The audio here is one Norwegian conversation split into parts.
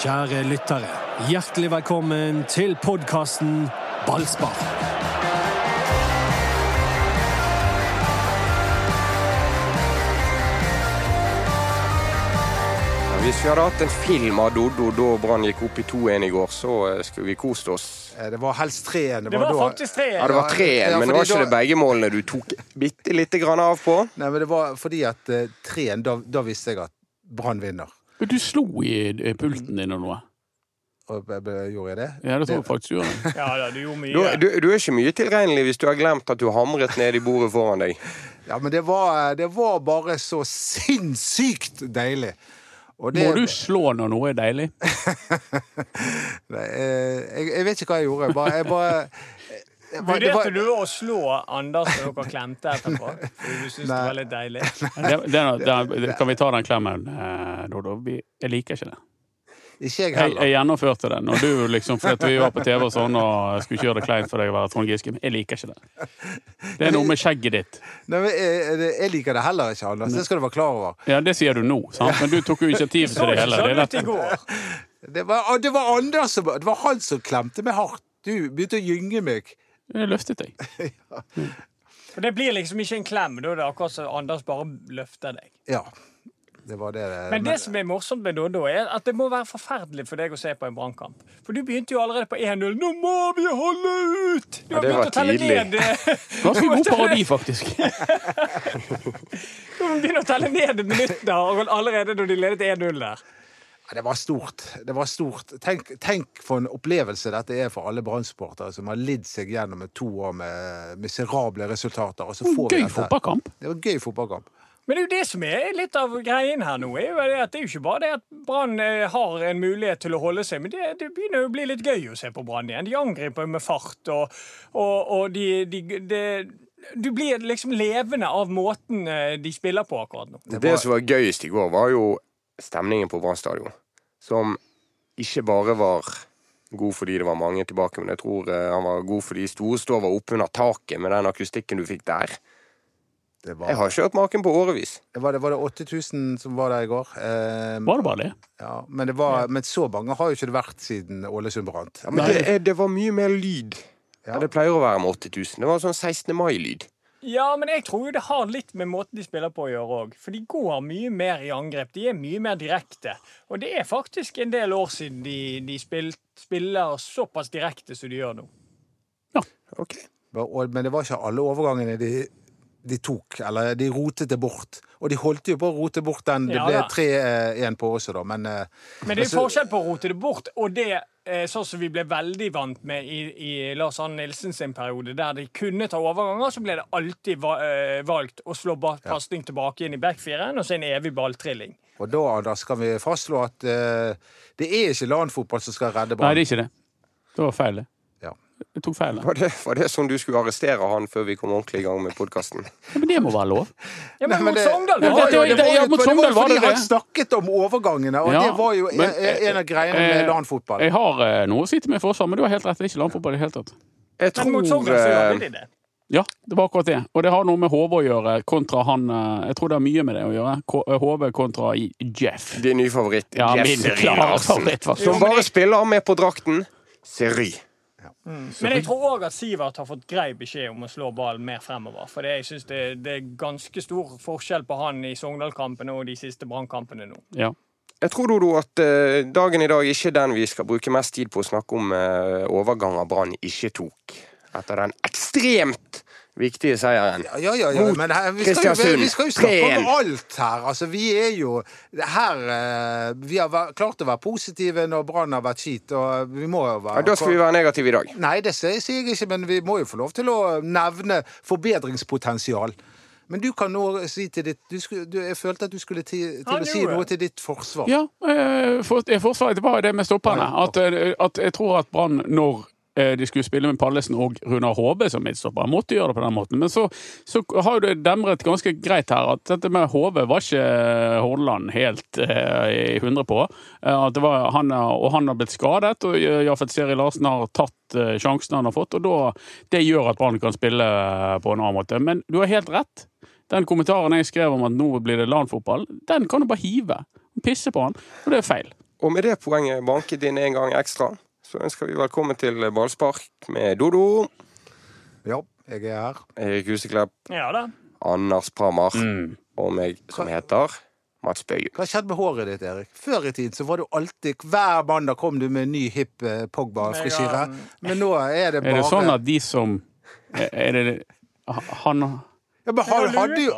Kjære lyttere, hjertelig velkommen til podkasten Ballspar. Hvis vi hadde hatt en film av Doddo da Brann gikk opp i 2-1 i går, så eh, skulle vi kost oss. Eh, Det var helst 3-1. Det var faktisk faktisk tre. Ja, det var 3-1, Ja, men det var ikke da- det begge målene du tok bitte lite grann av på. Nei, men det var fordi at eh, 3-1, da, da visste jeg at Brann vinner. Men Du slo i eh, pulten din og noe. Og b- b- gjorde jeg det? Ja, det tror jeg faktisk du gjorde. Ja da, du gjorde mye. du, du er ikke mye tilregnelig hvis du har glemt at du hamret ned i bordet foran deg. Ja, men det var, det var bare så sinnssykt deilig. Og det- Må du slå når noe er deilig? Nei, eh, jeg, jeg vet ikke hva jeg gjorde. Jeg bare, jeg bare jeg var- Vurderte du å slå Anders når dere klemte etterpå? Fordi du syntes det var litt deilig? Det, det, det, kan vi ta den klemmen, eh, Dodo? Jeg liker ikke det. Ikke jeg Jeg, heller. jeg gjennomførte det når du liksom, fordi vi var på TV og sånn og skulle kjøre det kleint for deg å være Trond Giske. Men jeg liker ikke det. Det er noe med skjegget ditt. Nei, men jeg, jeg- jeg liker det heller ikke, Anders. Det skal du være klar over. Ja, det sier du nå, sant? men du tok jo initiativ til det hele. Det går. Det var, det var Anders som Det var han som klemte meg hardt. Du begynte å gynge meg. Jeg løftet deg. For det blir liksom ikke en klem. Da er det akkurat som Anders bare løfter deg. Ja. Det var det. Men det som er morsomt med Doddo, er at det må være forferdelig for deg å se på en brannkamp. For du begynte jo allerede på 1-0. Nå må vi holde ut! Du Ja, har det begynt var å telle tidlig. ned eh, Ganske god parodi, faktisk. Du må begynne å telle ned minutter allerede når de ledet 1-0 der. Det var stort. Det var stort. Tenk, tenk for en opplevelse dette er for alle Brann-supportere som har lidd seg gjennom to år med miserable resultater. Og så får vi Gøy dette. fotballkamp. Det var gøy fotballkamp. Men det er jo det som er litt av greien her nå. er jo at det er jo ikke bare det at Brann eh, har en mulighet til å holde seg, men det, det begynner jo å bli litt gøy å se på Brann igjen. De angriper med fart, og, og, og de, de, de Du blir liksom levende av måten eh, de spiller på akkurat nå. Det som var gøyest i går, var jo stemningen på Brann stadion. Som ikke bare var god fordi det var mange tilbake, men jeg tror eh, han var god fordi Storestå var oppunder taket med den akustikken du fikk der. Det Jeg har ikke hørt maken på årevis. var, det, var det 8000 som var der i går? Eh, Var det bare det? ja, men, det var, men så mange har jo ikke det vært siden Ålesund brant. Ja, men det, det var mye mer lyd. Ja. Ja. Det pleier å være med 80 000. Det var sånn 16. mai-lyd. Ja, men jeg tror jo det har litt med måten de spiller på å gjøre òg. For de går mye mer i angrep. De er mye mer direkte. Og det er faktisk en del år siden de, de spilt, spiller såpass direkte som de gjør nå. Ja. Ok. Men det var ikke alle overgangene de, de tok, eller de rotet det bort. Og de holdt jo på å rote bort den. Det Ja, ble da. 3-1 på også, da, men eh, Men det er jo forskjell på å rote det bort og det eh, sånn som vi ble veldig vant med i, i Lars Arne Nilsen sin periode, der de kunne ta overganger, så ble det alltid va eh, valgt å slå pasning tilbake inn i backfiren, og så en evig balltrilling. Og da, Anders, kan vi fastslå at uh, det er ikke LAN-fotball som skal redde ballen? Nei, det er ikke det. Det var feil, det. Jeg tok feil. Var det, var det sånn du skulle arrestere han før vi kom ordentlig i gang med podkasten? Ja, men det må være lov. Ja, men Nei, men mot det- Sogndal Ja, var det- jo det- det var, det var fordi han snakket om overgangene, og Ja, det var jo men, en, en av greiene med eh, LAN-fotball. Jeg har eh, noe å si til meg forsvar, men du har helt rett. Det er ikke landfotball i det hele tatt. Jeg Men mot tror Sogndal så gjorde eh, de det. Ja, det var akkurat det. Og det har noe med HV å gjøre kontra han eh, Jeg tror det har mye med det å gjøre. HV kontra Jeff. din nye favoritt, Ja, Jeff Seri Larsen. Som bare spiller med på drakten. Seri. Men jeg tror òg at Sivert har fått grei beskjed om å slå ballen mer fremover. For det, jeg synes det, det er ganske stor forskjell på han i Sogndal-kampene og de siste Brann-kampene nå. Ja. Jeg tror Dodo, at eh, dagen i dag ikke er den vi skal bruke mest tid på å snakke om uh, overganger Brann ikke tok. Etter den ekstremt viktige seieren. Ja, ja, ja, Mot men her, vi, skal jo, vi skal jo snakke om alt her. Altså, vi er jo her eh, Vi har vært, klart å være positive når Brann har vært skit, og vi må jo være Ja, da skal vi være negative i dag. Nei, det sier jeg ikke, men vi må jo få lov til å nevne forbedringspotensial. Men du kan nå si til ditt du skulle, du, Jeg følte at du skulle ti, til Han å si noe til ditt forsvar. Ja, eh, for, eh, forsvaret var det med stopperne. At, eh, at jeg tror at Brann, når eh, de skulle spille med Pallesen og Runar Håbe som midtstopper, måtte gjøre det på den måten. Men så, så har det demret ganske greit her at dette med Håbe var ikke Hordaland helt eh, i 100 på. Eh, at det var han, og han har blitt skadet, og Jafet Seri Larsen har tatt eh, sjansen han har fått. og da, Det gjør at Brann kan spille eh, på en annen måte. Men du har helt rett. Den kommentaren jeg skrev om at nå blir det LAN-fotball, den kan du bare hive. Pisse på han, og det er feil. Og med det poenget banket inn en gang ekstra, så ønsker vi velkommen til ballspark med Dodo, Ja, jeg er her. Erik Huseklepp, Ja da. Anders Prammer Mm. og meg som heter Mats Bøyum. Hva skjedde med håret ditt, Erik? Før i tiden så var du alltid Hver mandag kom du med en ny hipp eh, Pogba-frisyre. Men nå er det bare Er det sånn at de som Er det Han, ja, men han, har hadde jo,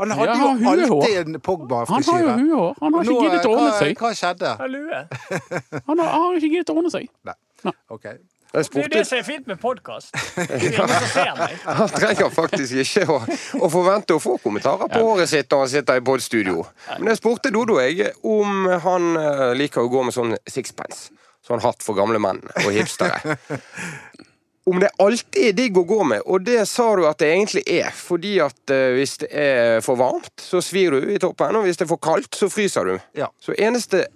han hadde Ja, jo alltid en Pogba-frisyre. han har jo huehår. Han har ikke giddet å ordne seg. hva skjedde? Han har, han har ikke giddet å ordne seg. Nei. OK. Okay. Det er jo det som er fint med podkast. Han trenger faktisk ikke å, å forvente å få kommentarer på håret sitt når han sitter i podstudio. Men jeg spurte Dodo jeg om han eh, liker å gå med sånn sixpence. Sånn hatt for gamle menn og hipstere. Om det alltid er digg å gå med, og det sa du at det egentlig er. Fordi at eh, hvis det er for varmt, så svir du i toppen, og hvis det er for kaldt, så fryser du. Ja. Så eneste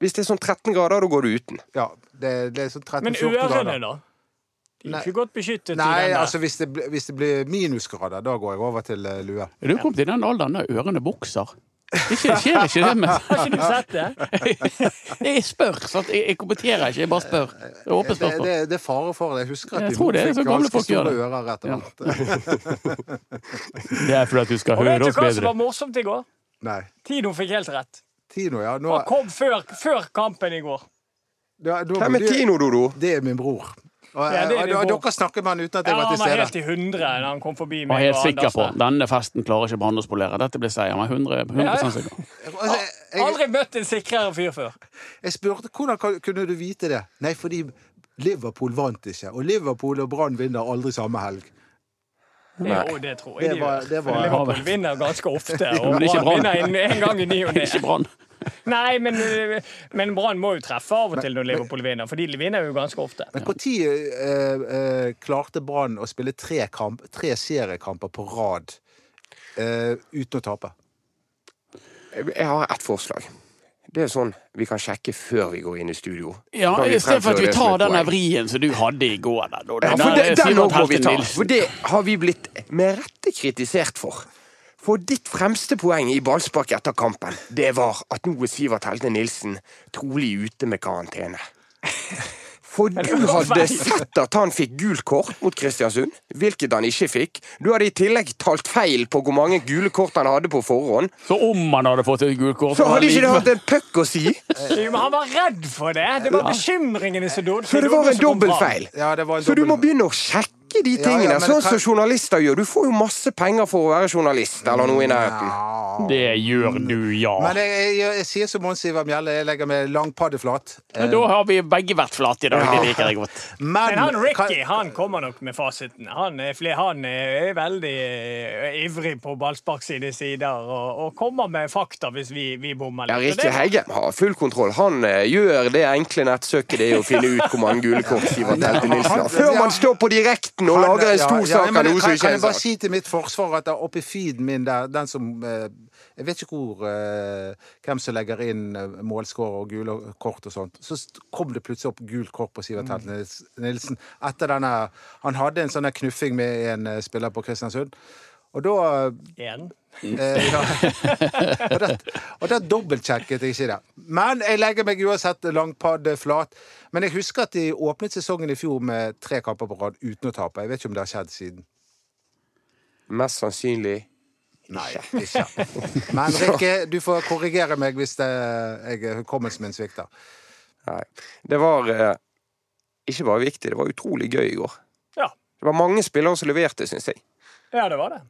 Hvis det er sånn 13 grader, da går du uten. ja det, det er sånn 13-14 Men grader. ørene, da? De er ikke godt beskyttet i Nei, den der. altså hvis det, blir- hvis det blir minusgrader, da går jeg over til eh, lue. Er du kommet i den alderen der ørene vokser? Ikke, skjer ikke det med Har ikke du sett det? Jeg spør, sant? Jeg, jeg kommenterer ikke, jeg bare spør. Det er åpent Det, spørsmål. det, det er fare for det. Jeg husker at Jeg tror det er fikk så gamle ganske folk gjør store det. ører etter Ja. Det er fordi at du skal Og vet du hva som var morsomt i går? Nei. Tino fikk helt rett. Tino, ja. Nå, Han kom før, før kampen i går. Ja, da, Hvem er Tino, Dodo? Det er min bror. Og, Ja, det det og, og, dere snakket med han uten at jeg Ja, var han var helt i hundre da han kom forbi meg var helt sikker på denne festen klarer ikke Brann å spolere. Dette blir seier. Jeg var 100, 100 sikker. Altså, jeg, jeg, Aldri møtt en sikrere fyr før. jeg spurte hvordan kunne du vite det. Nei, fordi Liverpool vant ikke. Og Liverpool og Brann vinner aldri samme helg. Jo, det tror jeg Det de gjør. var- Liverpool vinner ganske ofte, og Brann. vinner en, en gang i ny og ne. Nei, men, men Brann må jo treffe av og til når Liverpool vinner, for de vinner jo ganske ofte. Men når eh, eh, klarte Brann å spille tre, kamp, tre seriekamper på rad eh, uten å tape? Jeg har ett forslag. Det er sånn vi kan sjekke før vi går inn i studio. Ja, I stedet for at vi tar den vrien som du hadde i går. Der, da. Ja, Den for der det, den også må vi ta, for det har vi blitt med rette kritisert for. For ditt fremste poeng i ballspark etter kampen, det var at nå er Sivert Helte Nilsen trolig ute med karantene. For du hadde sett at han fikk gult kort mot Kristiansund, hvilket han ikke fikk. Du hadde i tillegg talt feil på hvor mange gule kort han hadde på forhånd. Så om han hadde fått et gult kort Så hadde ikke det hatt en puck å si! Jo, Men han var redd for det. Det var bekymringene som dodde. Så det var en dobbeltfeil. Ja, dobbelt... Så du må begynne å sjekke de tingene, ja, men sånn kan- som journalister gjør. Du får jo masse penger for å være journalist, eller noe i nærheten. Det gjør du, ja. Men jeg, jeg, jeg sier som Mons Ivar Mjelle, jeg legger meg lang paddeflat. Men da har vi begge vært flate i dag. Det liker jeg godt. Men han Ricky kan- han kommer nok med fasiten. Han er, fle- han er veldig eh, ivrig på ballspark sine sider og, og kommer med fakta hvis vi, vi bommer Ja, litt. Ja, Ricky det- Heggem har full kontroll. Han eh, gjør det enkle nettsøket det er å finne ut hvor mange gule kort Sivert Helte Nilsen har. Før man står på direkten og Han- lager en stor ja, sak av noe som kan, sak. kan er jeg bare si til mitt forsvar at oppi feeden min, der, den som eh, Jeg vet ikke hvor eh, hvem som legger inn eh, målskårer og gule kort og sånt. Så kom det plutselig opp gult kort på Sivert Helt Nilsen etter denne Han hadde en sånn knuffing med en spiller på Kristiansund. Og da Igjen. Eh, ja. og, da, og da dobbeltsjekket jeg ikke det. Men jeg legger meg uansett langpadd flat. Men jeg husker at de åpnet sesongen i fjor med tre kamper på rad uten å tape. Jeg vet ikke om det har skjedd siden. Mest sannsynlig Nei, ikke. Men Rikke, du får korrigere meg hvis det, jeg hukommelsen min svikter. Nei. Det var eh, ikke bare viktig, det var utrolig gøy i går. Ja. Det var mange spillere som leverte, syns jeg. ja, det var det.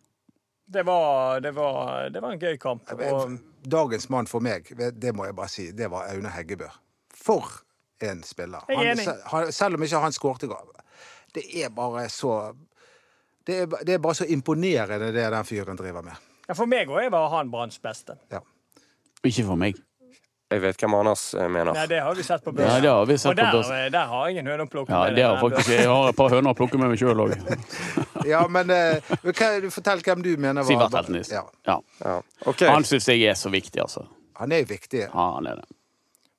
Det var, det var, det var en gøy kamp. Og, Dagens mann for meg, det må jeg bare si, det var Aune Heggebø. For en spiller. Jeg er Han, enig. han, selv om ikke han skårte i går. Det er bare så det er, det er bare så imponerende, det den fyren driver med. ja, for meg òg var han Branns beste. Ja. Ikke for meg. Jeg vet hvem Anders eh, mener. Nei, det har vi sett på børsen. Nei, det har vi Og sett på der, børsen. eh, der har jeg en høne å plukke Ja, med. det har den faktisk. Jeg har et par høner å plukke med meg sjøl òg. Ja, men uh, fortell hvem du mener var Sivert Heltnes. Ja, Ja. Ja. Ok. Han syns jeg er så viktig, altså. han er viktig. Ja, han er det.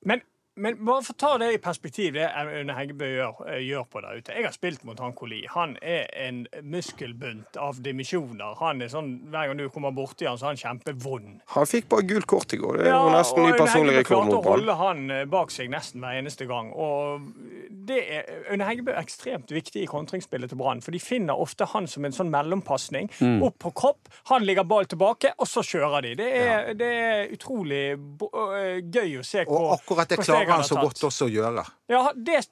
Men Men bare for å ta det i perspektiv, det Aune Heggebø gjør, eh, gjør på der ute. Jeg har spilt mot han Koli. Han er en muskelbunt av dimensjoner. Han er sånn, Hver gang du kommer borti han, så er han kjempevond. Han fikk bare gult kort i går. Det er jo nesten ny Aune personlig Heggebø rekord klarte å holde han eh, bak seg nesten hver eneste gang. Og det er, Aune Heggebø er ekstremt viktig i kontringsspillet til Brann. For de finner ofte han som en sånn mellompasning. Mm. Opp på kropp, han ligger ball tilbake, og så kjører de. Det er, det er utrolig bo- øh, gøy å se Og akkurat det hvor klarer han så godt også å gjøre. Ja, det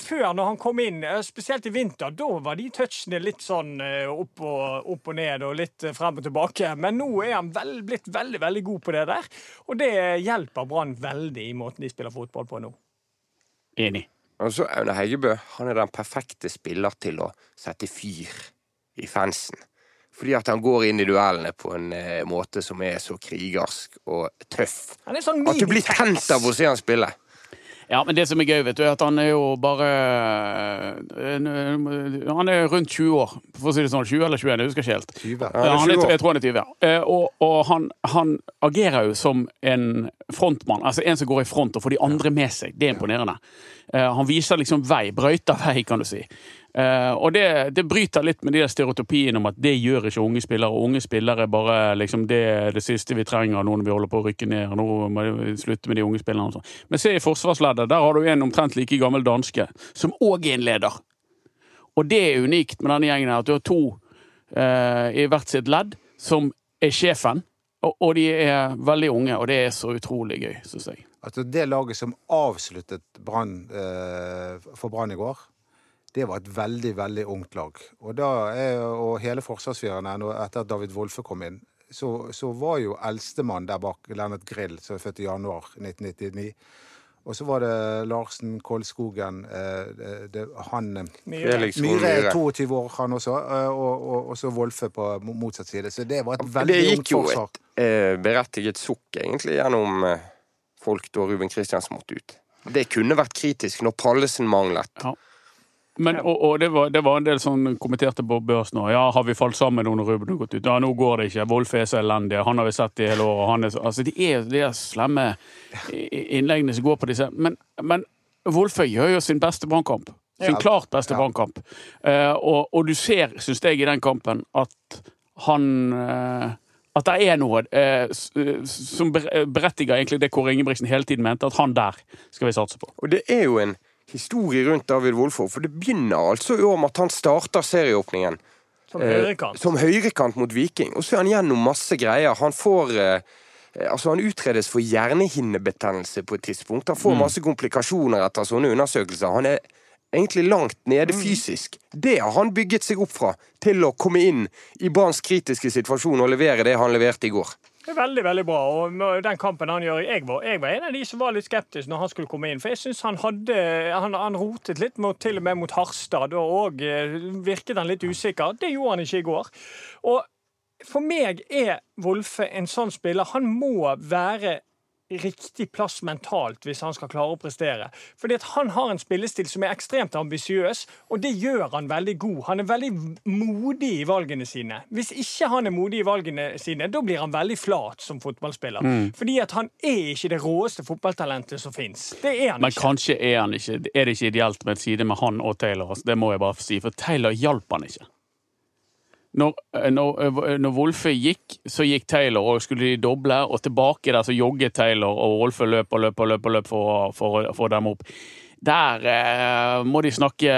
før, når han kom inn, eh, spesielt i vinter, da var de touchene litt sånn eh, opp og, opp og ned og litt eh, frem og tilbake. Men nå er han vel, blitt veldig veldig god på det der. Og det hjelper Brann veldig i måten de spiller fotball på nå. Enig. Altså, Aune Heggebø han er den perfekte spiller til å sette fyr i fansen. Fordi at han går inn i duellene på en eh, måte som er så krigersk og tøff. Han er sånn At du blir tent av å se han spille. Ja, men det som er gøy, vet du, er at han er jo bare eh, Han er rundt 20 år, for å si det sånn. 20 eller 21, jeg husker ikke helt. 20. Ja, Ja, han 20 er, jeg tror han er 20, ja. Eh, Og, og han, han agerer jo som en frontmann, altså en som går i front og får de andre med seg. Det er imponerende. Eh, Han viser liksom vei, brøyter vei, kan du si. Eh, Og det, det bryter litt med de stereotypiene om at det gjør ikke unge spillere. Og unge spillere er bare liksom det, det siste vi trenger nå når vi holder på å rykke ned. Nå må vi slutte med de unge spillerne. sånn. Men se i forsvarsleddet, der har du en omtrent like gammel danske, som òg er en leder. Og det er unikt med denne gjengen her, at du har to eh, i hvert sitt ledd som er sjefen. Og, og de er veldig unge, og det er så utrolig gøy, syns jeg. Altså det laget som avsluttet brand, eh, for Brann i går, det var et veldig, veldig ungt lag. Og, da er, og hele forsvarsfireren etter at David Wolfe kom inn, så, så var jo eldstemann der bak Lennart Grill, som er født i januar 1999. Og så var det Larsen Kolskogen eh, det, det, Han eh, Myhre. Er 22 år, han også. eh, Og, og, og så Wolfe på motsatt side. Så det var et veldig ungt gikk jo forsvar. et eh, berettiget sukk, egentlig, gjennom eh, folk da Ruben Kristiansen måtte ut. Det kunne vært kritisk når Pallesen manglet. Ja. Men, og, og det, var, det var en del som kommenterte på børs nå. Ja, har vi falt sammen nå når Ruben har gått ut? Ja, nå går det ikke. Wolf er så elendig. Han har vi sett i hele år. Han er altså, de er de slemme innleggene som går på disse. Men, men Wolfe gjør jo sin beste brannkamp. Sin Ja. klart beste Ja. brannkamp. Uh, og, og du ser, syns jeg, i den kampen at han uh, at det er noe eh, som berettiger egentlig det Kåre Ingebrigtsen hele tiden mente, at han der skal vi satse på. Og det er jo en historie rundt David Wolfov, for det begynner altså i år med at han starter serieåpningen Som eh, høyrekant. som høyrekant mot Viking. Og så er han gjennom masse greier. Han får eh, Altså, han utredes for hjernehinnebetennelse på et tidspunkt. Han får masse komplikasjoner etter sånne undersøkelser. Han er egentlig langt nede fysisk. Det har han bygget seg opp fra til å komme inn i Branns kritiske situasjon og levere det han leverte i går. Veldig, veldig bra. Og den kampen han gjør jeg var, jeg var en av de som var litt skeptisk når han skulle komme inn. For jeg syns han hadde Han, han rotet litt, mot, til og med mot Harstad. og òg virket han litt usikker. Det gjorde han ikke i går. Og for meg er Wolfe en sånn spiller. Han må være riktig plass mentalt hvis han skal klare å prestere. Fordi at han har en spillestil som er ekstremt ambisiøs, og det gjør han veldig god. Han er veldig modig i valgene sine. Hvis ikke han er modig i valgene sine, da blir han veldig flat som fotballspiller. Fordi at han er ikke det råeste fotballtalentet som fins. Det er han Men ikke. kanskje er, han ikke, er det ikke ideelt med en side med han og Taylor. altså, Det må jeg bare si, for Taylor hjalp han ikke. Når, eh, når, eh, når Wolfe gikk, så gikk Taylor, og skulle de doble, og tilbake der så jogget Taylor, og Wolfe løp og løp og løp, og løp for, å- for, å- for å opp. Der eh, må de snakke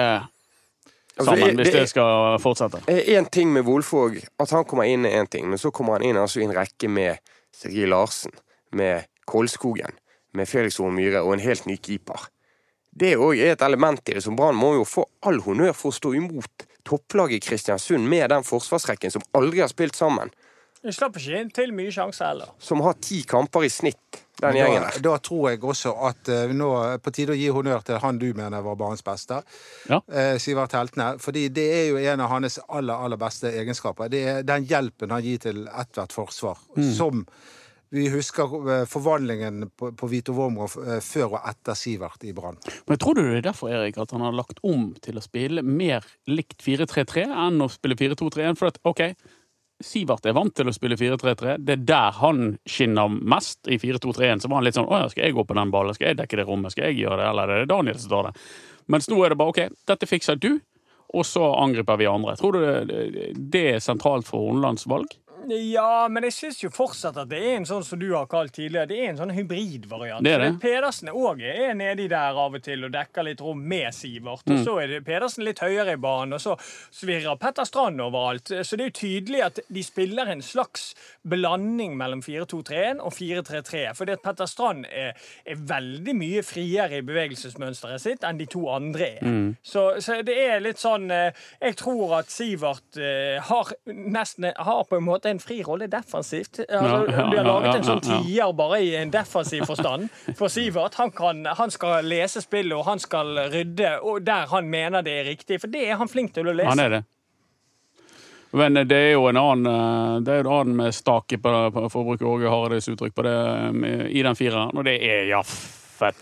Altså, sammen, hvis det- det skal fortsette. Én ting med Wolfvåg, at han kommer inn er én ting, men så kommer han inn altså i en rekke med Sergej Larsen, med Kolskogen, med Felix Horn Myhre og en helt ny keeper. Det òg er et element i det, som Brann må jo få all honnør for å stå imot topplaget Kristiansund med den forsvarsrekken som aldri har spilt sammen. De slapp ikke inn til mye sjanser heller. Som har ti kamper i snitt, den gjengen der. da tror jeg også at uh, nå på tide å gi honnør til han du mener var banens beste. Ja. uh, Sivert Heltene. Fordi det er jo en av hans aller, aller beste egenskaper. Det er den hjelpen han gir til ethvert forsvar. Som vi husker eh, forvandlingen på, på Vito Wormgård eh, før og etter Sivert i Brann. Men tror du det er derfor Erik, at han har lagt om til å spille mer likt 4-3-3 enn å spille 4-2-3-1? For at, ok, Sivert er vant til å spille 4-3-3. Det er der han skinner mest. I 4-2-3-1 så var han litt sånn Å ja, skal jeg gå på den ballen? Skal jeg dekke det rommet? Skal jeg gjøre det? Eller er det Daniel som tar det? Mens nå er det bare OK, dette fikser du, og så angriper vi andre. Tror du det, det er sentralt for Hornelands valg? Ja, men jeg syns jo fortsatt at det er en sånn som du har kalt tidligere, det er en sånn hybridvariant. Det er det. Pedersen òg er nedi der av og til og dekker litt rom med Sivert. Og så er det Pedersen litt høyere i banen, og så svirrer Petter Strand overalt. Så det er jo tydelig at de spiller en slags blanding mellom 4-2-3-1 og 4-3-3. Fordi at Petter Strand er, er veldig mye friere i bevegelsesmønsteret sitt enn de to andre er. Så, så det er litt sånn eh, Jeg tror at Sivert eh, har nesten har på en måte en fri rolle defensivt. Altså, Ja, ja, har laget en sånn tier bare i en defensiv forstand. For Sivert han, kan, han skal lese spillet, og han skal rydde og der han mener det er riktig. For det er han flink til å lese. Han er det. Men det er jo en annen eh, Det er jo en annen med stake, på, på, for å bruke Åge Hareides uttrykk, på det, i den fireren, og det er jaffet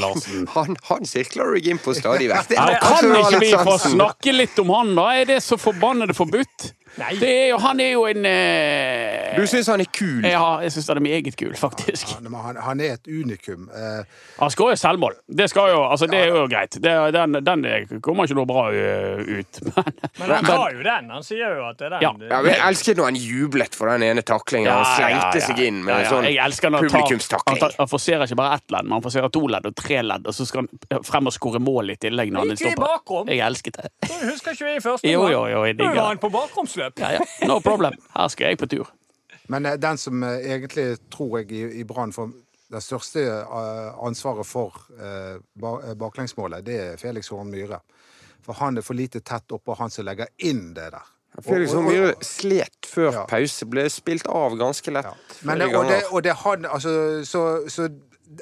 Larsen. Han, han sirkler du deg inn på stadig vekk. Altså, kan ikke vi få snakke litt om han, da? Er det så forbannede forbudt? Nei. Det er jo, han er jo en eh, Du syns han er kul? Ja, jeg syns han er meget kul, faktisk. Han, han, han er et unikum. Eh, Han skårer selvmål. Det skal jo, altså det er jo greit. Det, den, den kommer ikke noe bra uh, ut. Men, Men han tar jo den. Han sier jo at det er den. Ja. Ja, men jeg elsket når han jublet for den ene taklingen. Ja, Han slengte ja. seg inn med Ja, en sånn publikumstakling. han Han, forserer ikke bare ett ledd, men han forserer to ledd og tre ledd, og så skal han frem og skåre mål i tillegg. når han stopper. Jeg elsket det. Husker ikke vi i første Jo, omgang? jo, jo, jeg på digger bakromsløp. Ja, ja. No problem. Her skal jeg på tur. men eh, den som eh, egentlig, tror jeg, i, i Brann får det største eh, ansvaret for baklengsmålet, det er Felix Horn Myhre. For han er for lite tett oppå han som legger inn det der. Felix Horn Myhre slet før Ja. pause. Ble spilt av ganske lett. Ja. Men, det- og, det, og det han altså, Så, så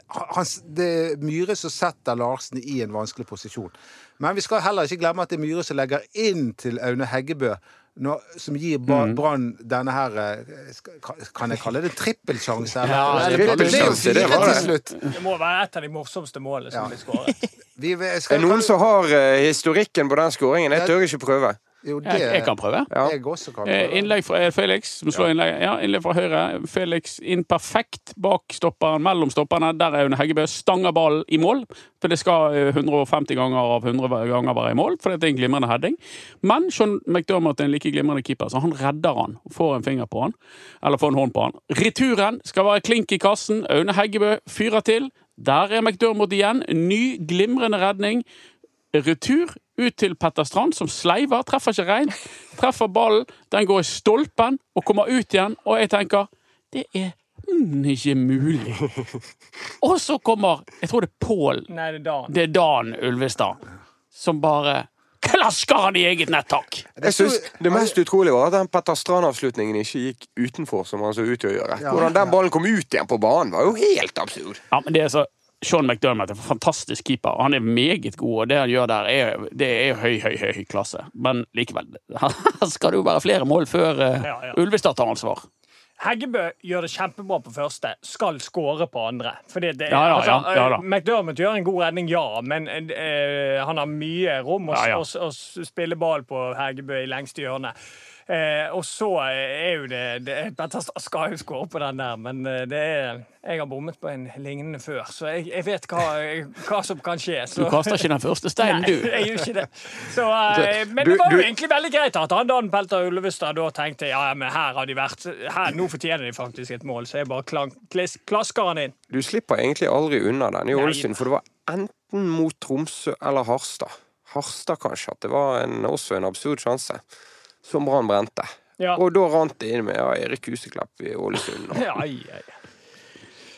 han, det er Myhre som setter Larsen i en vanskelig posisjon. Men vi skal heller ikke glemme at det er Myhre som legger inn til Aune Heggebø. Når, som gir Mm. Brann denne her eh, Kan jeg kalle det trippelsjanse? Ja, Eller- det det det var det. Det må være et av de morsomste målene som Ja. blir skåret. Vi, Det skal, er noen som har eh, historikken på den skåringen. Jeg tør ikke prøve. Jo, det Jeg, jeg kan prøve. Ja. Jeg også kan Eh, prøve. Innlegg fra Felix, som slår innlegg, ja, innlegg fra høyre. Felix inn perfekt bak stopperen, mellom stopperne. Der er Aune Heggebø. Stanger ballen i mål. For det skal eh, 150 ganger av 100 ganger være i mål, for det er en glimrende heading. Men Sean McDermott er en like glimrende keeper, så han redder han. Får en finger på han. Eller får en hånd på han. Returen skal være klink i kassen. Aune Heggebø fyrer til. Der er McDermott igjen. Ny, glimrende redning. Retur ut til Petter Strand, som sleiver, treffer ikke rein. Treffer ballen, den går i stolpen og kommer ut igjen, og jeg tenker det er mm, ikke mulig. Og så kommer Jeg tror det er Pål Nei, det er Dan. Det er Dan Ulvestad som bare klasker han i eget nettak. Jeg synes Det mest utrolige var at den Petter Strand-avslutningen ikke gikk utenfor, som han så ut til å gjøre. Hvordan den ballen kom ut igjen på banen, var jo helt absurd. Ja, men det er så Sean McDermott er en fantastisk keeper. Han er meget god, og det han gjør der, er, det er høy, høy, høy, høy klasse. Men likevel, her skal det jo være flere mål før uh, Ja, ja. Ulvestad tar ansvar. Heggebø gjør det kjempebra på første, skal skåre på andre. Fordi det, Ja ja, altså, ja, ja eh, McDermott gjør en god redning, ja, men uh, han har mye rom å, å- å spille ball på Heggebø i lengste hjørne. Eh, og så er jo det, det Petter Strand skal jo skåre på den der, men eh, det er Jeg har bommet på en lignende før, så jeg, jeg vet hva, hva som kan skje. Så. Du kaster ikke den første steinen, Nei, du. jeg gjør ikke det. Så, eh, men det var jo egentlig veldig greit at han Dan Pelter Ullevestad da tenkte ja, ja, men her har de vært her, Nå fortjener de faktisk et mål, så jeg bare klank, klis, klasker han inn. Du slipper egentlig aldri unna den i Ålesund, for det var enten mot Tromsø eller Harstad. Harstad, kanskje, at det var en, også en absurd sjanse. Som Brann brente. Ja. Og da rant det inn med ja, Erik Huseklepp i Ålesund. og- Ja, ja, ja.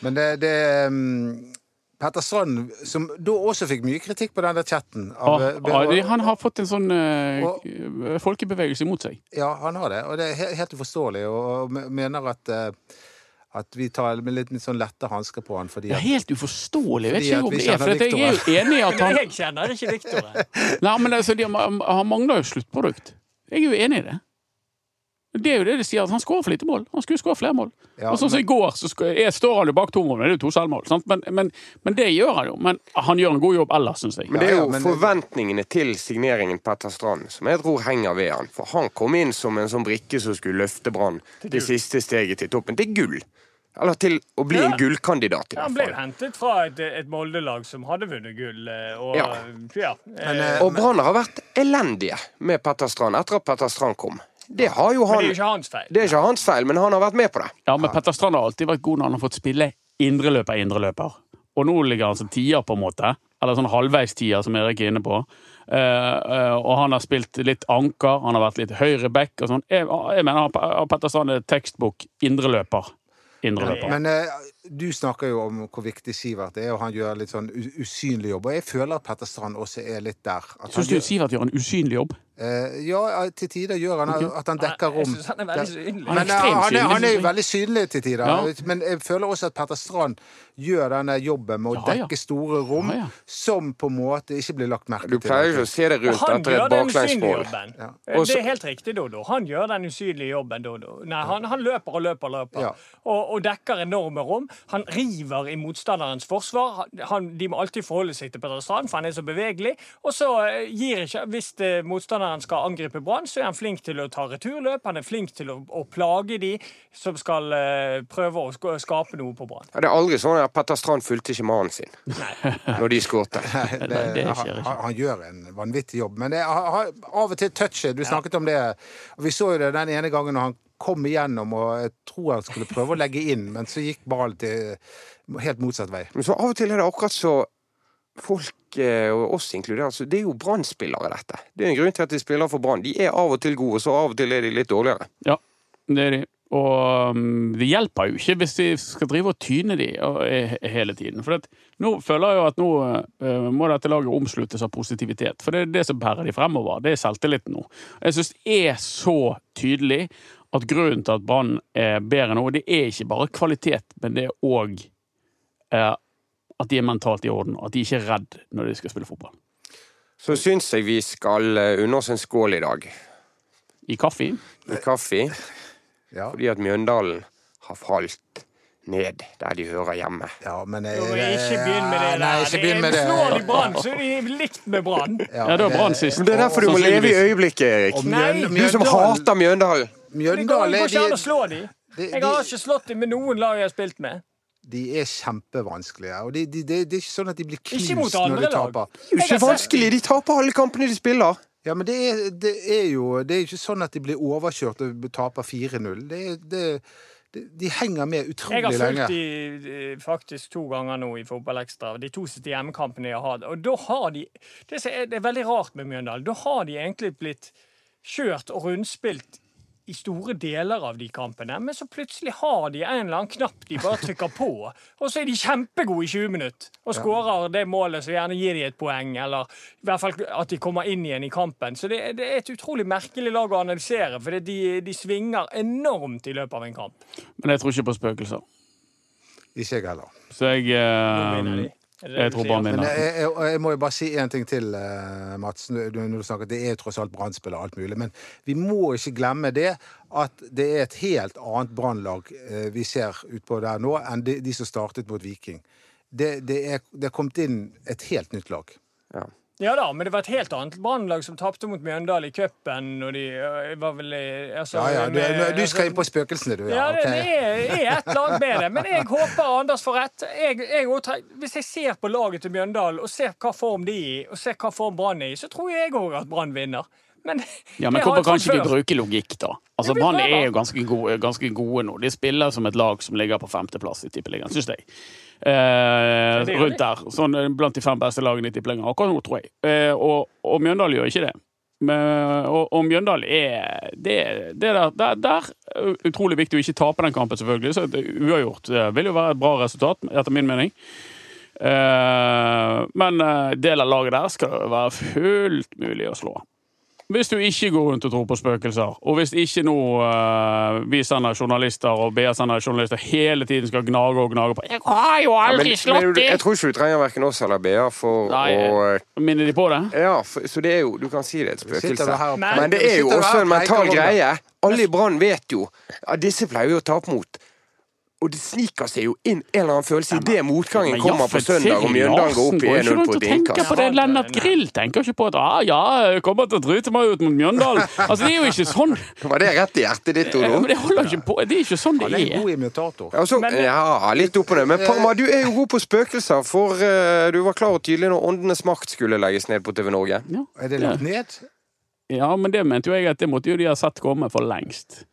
Men det, det um, Petter Strand, som da også fikk mye kritikk på den der chatten av, ah, eh, ja, han har fått en sånn uh, Og- folkebevegelse imot seg. Ja, han har det, og det er helt uforståelig. Og, og mener at, uh, at vi tar med litt, litt sånn lette hansker på han fordi at, ja, helt uforståelig. Jeg vet ikke om det er, for jeg er jo enig i at han Jeg kjenner ikke Victor. Nei, men altså, de, han mangler jo sluttprodukt. Jeg er jo enig i det. Det er jo det de sier, at han skårer for lite mål. Han skulle skåre flere mål. Ja, og sånn som men- i går, så jeg står han jo bak to mål, men det er jo to selvmål. Sant? Men, men, men det gjør han jo. Men han gjør en god jobb ellers, syns jeg. Men det er jo ja, men- forventningene til signeringen Petter Strand som jeg tror henger ved han. For han kom inn som en sånn brikke som skulle løfte Brann det siste steget til toppen. Det er gull! Eller til å bli Ja. en gullkandidat, Ja, Han ble jo hentet fra et, et Molde-lag som hadde vunnet gull. eh, Og, Ja. ja. Men, eh, eh, Og Brann har vært elendige med Petter Strand etter at Petter Strand kom. Det har jo men det er jo ikke hans feil. Det er ikke hans feil, men han har vært med på det. Ja, men Petter Strand har alltid vært god når han har fått spille indreløper, indreløper. Og nå ligger han som tier, på en måte. Eller sånn halvveis tier, som Erik er inne på. Uh, uh, og han har spilt litt anker, han har vært litt høyre back og sånn. Jeg, jeg mener Petter Strand er tekstbok indreløper. Indreløper. Men eh, du snakker jo om hvor viktig Sivert er, og han gjør litt sånn usynlig jobb. Og jeg føler at Petter Strand også er litt der. Syns du gjør- Sivert gjør en usynlig jobb? Eh, ja, til tider gjør han at han dekker rom. Jeg synes han er veldig synlig. Men han, er, synlig, han er jo veldig synlig til tider. Ja. Men jeg føler også at Petter Strand gjør denne jobben med å Ja, ja. dekke store rom, Ja, ja. som på en måte ikke blir lagt merke Du til. pleier jo å se det rundt Han etter et baklengsmål. jobben. Ja. Det er helt riktig, Dodo. Han gjør den usynlige jobben, Dodo. Nei, han, han løper og løper og løper. Ja. Og, og dekker enorme rom. Han river i motstanderens forsvar. Han, de må alltid forholde seg til Petter Strand, for han er så bevegelig. Og så eh, gir ikke Hvis eh, motstanderen skal angripe Brann, så er han flink til å ta returløp. Han er flink til å, å plage de som skal uh, prøve å skape noe på Brann. Ja, det er aldri sånn at Petter Strand fulgte ikke mannen sin når de skjer han, han, han gjør en vanvittig jobb. Men det har, har av og til touchet. Du snakket om det. Og vi så jo det den ene gangen når han kom igjennom, og jeg tror han skulle prøve å legge inn, men så gikk ballen til helt motsatt vei. Men så av og til er det akkurat så folk, eh, oss inkludert, altså, det er jo Brann-spillere, dette. Det er en grunn til at de spiller for Brann. De er av og til gode, så av og til er de litt dårligere. Ja, det er de. Og um, det hjelper jo ikke hvis de skal drive og tyne de eh, hele tiden. For at, nå føler jeg jo at nå eh, må dette laget omsluttes av positivitet. For det er det som bærer de fremover. Det er selvtilliten nå. Jeg syns det er så tydelig at grunnen til at Brann er bedre nå, det er ikke bare kvalitet, men det er òg at de er mentalt i orden. At de ikke er redd når de skal spille fotball. Så syns jeg vi skal eh, unne oss en skål i dag. I kaffe. I kaffe. Ja, Fordi at Mjøndalen har falt ned der de hører hjemme. ja men Jo, jeg, Ikke begynn med det der. Nei, ikke begynn med Det er- Slår de. Brann, så er de likt med Brann. Ja, det var Brann sist. Men det er derfor du må leve i øyeblikket, Erik. Og Du som hater Mjøndalen. Mjøndalen går er ikke an å slå dem. de, Jeg har ikke slått dem med noen lag jeg har spilt med. De er kjempevanskelige. Og de, de, det det er ikke sånn at de blir knust når de taper. Det er ikke vanskelig. De taper alle kampene de spiller. Ja, men det er, det er jo det er ikke sånn at de blir overkjørt og taper 4-0. Det, det, det, de henger med Jeg har fulgt dem de faktisk to ganger nå i Fotballekstra. De to siste hjemmekampene jeg har hatt. Og da har de Det er, det er veldig rart med Mjøndalen. Da har de egentlig blitt kjørt og rundspilt i store deler av de kampene, men så plutselig har de en eller annen knapp de bare trykker på, og så er de kjempegode i 20 minutter og skårer det målet som gjerne gir de et poeng, eller i hvert fall at de kommer inn igjen i kampen. Så det, det er et utrolig merkelig lag å analysere, for de, de svinger enormt i løpet av en kamp. Men jeg tror ikke på spøkelser. Ikke jeg heller. Så jeg Nå vinner de. eh, Jeg tror bare min. Men jeg, jeg, jeg må jo bare si en ting til, eh, Mats. Når du- snakker, Det er tross alt Brann-spill og alt mulig. Men vi må ikke glemme det at det er et helt annet Brannlag eh, vi ser utpå der nå, enn de, de som startet mot Viking. Det, det, er, det er kommet inn et helt nytt lag. Ja. Ja da, men det var et helt annet Brannlag som tapte mot Mjøndalen i cupen. Og de var vel altså, Ja, ja, du, med- du skal inn på spøkelsene, du. Ja, Ja, det, det er, er et lag bedre. Men jeg håper Anders får rett. Jeg, jeg, hvis jeg ser på laget til Mjøndalen og ser hva form de er i, og ser hva form Brann er i, så tror jeg òg at Brann vinner. Men, Ja, men hvorfor kan ikke vi bruke logikk, da? Altså, Brann er jo ganske gode, ganske gode nå. De spiller som et lag som ligger på femteplass i Tippeligaen, syns jeg. Eh, rundt der. Sånn eh, blant de fem beste lagene i Tippeligaen akkurat nå, tror jeg. Eh, og, og Mjøndalen gjør ikke det. Men, og, og Mjøndalen er det, det der, der, der er utrolig viktig å ikke tape den kampen, selvfølgelig. Så uavgjort eh, vil jo være et bra resultat, etter min mening. Eh, men eh, del av laget der skal det være fullt mulig å slå. Hvis du ikke går rundt og tror på spøkelser, og hvis ikke nå uh, vi sender journalister og BS sender journalister hele tiden skal gnage og gnage på 'Jeg har jo Ja, men, men slått jeg tror ikke du trenger verken oss eller BA for Nei, å Minner de på det? Ja, for, så det er jo Du kan si det er et spøkelse. Men- Men det er jo også en mental greie. Alle i Brann vet jo at disse pleier jo å tape mot. Og det sniker seg jo inn en eller annen følelse idet motgangen kommer på søndag og Mjøndalen går opp i går ikke 1-0 rundt på innkast. på det. Lennart Grill tenker ikke på at ah, ja, jeg kommer til å drite meg ut mot Mjøndalen. Altså, det er jo ikke sånn. Var det rett i hjertet ditt, Ja, Men det holder ikke på. Det er ikke sånn det er en er. god imitator. Ja, Men- ja, litt oppå det. Men Parma, du er jo god på spøkelser, for uh, du var klar og tydelig når Åndenes makt skulle legges ned på TV Norge. Ja. Er det lagt ned? Ja, men det mente jo jeg at det måtte jo de ha sett komme for lengst.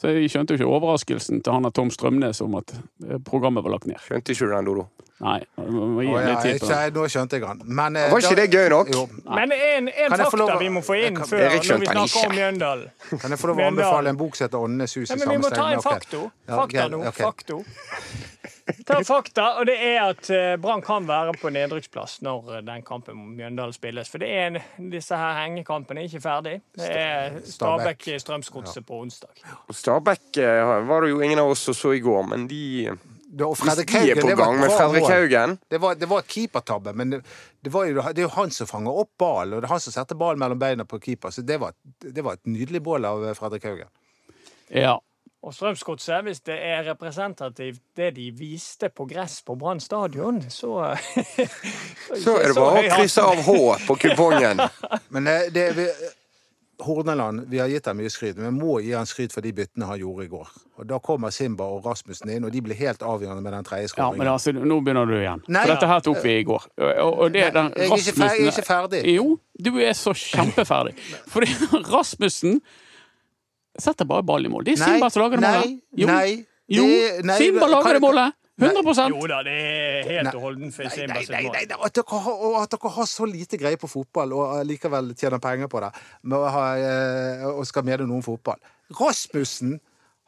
Så jeg skjønte jo ikke overraskelsen til han av Tom Strømnes om at eh, programmet var lagt ned. Skjønte ikke du den, Dodo? Nei, jeg må gi Å, litt tid på det. nå skjønte jeg han. Men, eh, Var ikke da- det gøy nok? Jo. Men en, en fakta vi må få inn Kan- før når vi snakker om. Mjøndalen. Kan jeg få lov å anbefale en bok som heter Åndenes hus? i men vi må ta en? Fakto. Fakta nå. Okay. Fakto. Ta fakta, og det er at eh, Brann kan være på nedrykksplass når eh, den kampen mot Mjøndalen spilles. For det er en, disse her hengekampene er ikke ferdig. Det er Stabæk. Stabæk-Strømsgodset på onsdag. Og Stabæk var det jo ingen av oss som så i går, men de, Det, og Fredrik de er på gang med Fredrik. Haugen. Det var, det var et keepertabbe, men det, det, var jo, det er jo han som fanger opp ballen, og det er han som setter ballen mellom beina på keeper. Så det var, det var et nydelig bål av eh, Fredrik Haugen. Ja. Og Strømsgodset, hvis det er representativt det de viste på gress på Brann stadion, så Så er det bare å krysse av H på kupongen. Men det, det, Horneland, vi har gitt ham mye skryt, men må gi han skryt for de byttene han gjorde i går. Og Da kommer Simba og Rasmussen inn, og de blir helt avgjørende med den tredje ja, men altså, nå begynner du igjen. Nei. For dette her tok vi i går. Og, og det, den, jeg er ikke ferdig, jeg er ikke ferdig. Jo, du er så kjempeferdig. Fordi Rasmussen setter bare ball i mål. Det er Simba som lager det nei, målet. Jo, nei, jo. det- nei, Simba lager det målet. 100 Jo da, det er helt og holdent Nei, nei, nei, mål. nei, nei. At, dere har, og at dere har så lite greie på fotball og likevel tjener penger på det, med å ha, eh, og skal mene noe om fotball. Rasmussen,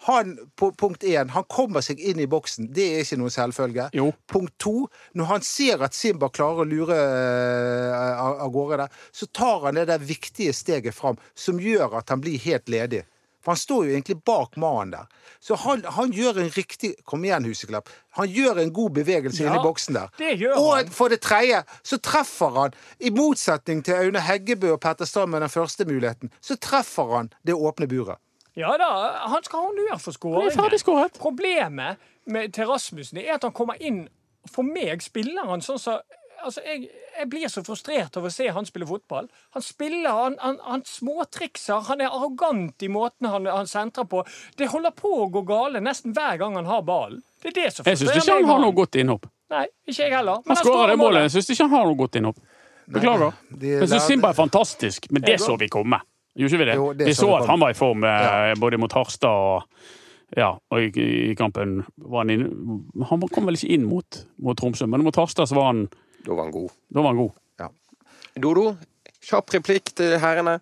han, på punkt én, han kommer seg inn i boksen. Det er ikke noen selvfølge. Jo. Punkt to, når han ser at Simba klarer å lure eh, av gårde der, så tar han det der viktige steget fram som gjør at han blir helt ledig. For han står jo egentlig bak mannen der. Så han, han gjør en riktig Kom igjen, Huseklepp. Han gjør en god bevegelse Ja, inni i boksen der. det gjør og han. for det tredje så treffer han, i motsetning til Aune Heggebø og Petter Strand med den første muligheten, så treffer han det åpne buret. Ja da, han skal ha honnør for skåringen. Problemet med, til Rasmussen er at han kommer inn For meg spiller han sånn som Altså, jeg, jeg blir så frustrert over å se han spille fotball. Han spiller, han, han, han småtrikser, han er arrogant i måten han, han sentrer på. Det holder på å gå gale nesten hver gang han har ballen. Det er det som frustrerer meg. Jeg syns ikke han har noe godt innhopp. Nei, ikke jeg heller. Men Han skårer det målet. Jeg syns ikke han har noe godt innhopp. Beklager. Jeg syns Simba er fantastisk, men det så vi komme. Gjorde ikke vi det? Jo, det vi så så vi at han var i form eh, Ja. både mot Harstad og ja, og i, i kampen var han inne Han kom vel ikke inn mot, mot Tromsø, men mot Harstad så var han, Da var han god. da var han god. Ja. Dodo, kjapp replikk til herrene.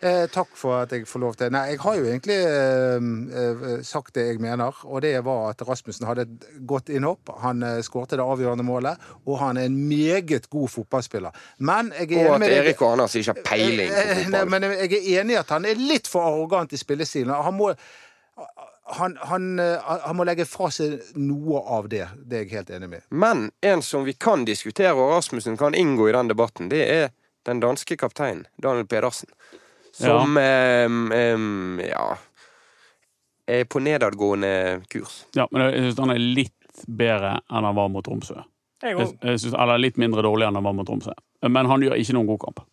Eh, takk for at jeg får lov til Nei, jeg har jo egentlig eh, eh, sagt det jeg mener, og det var at Rasmussen hadde et godt innhopp. Han eh, skårte det avgjørende målet, og han er en meget god fotballspiller. Men jeg er Og enig at Erik og Anders ikke har peiling på fotball. eh, Nei, fotball. men jeg er enig i at han er litt for arrogant i spillestilen. Han må, han, han, eh, han må legge fra seg noe av det. Det er jeg helt enig med. Men en som vi kan diskutere, og Rasmussen kan inngå i den debatten, det er den danske kapteinen, Daniel Pedersen. Som em, em, ja er på nedadgående kurs. Ja, men jeg syns han er litt bedre enn han var mot Tromsø. Jeg jeg synes, eller litt mindre dårlig enn han var mot Tromsø. Men han gjør ikke noen god kamp.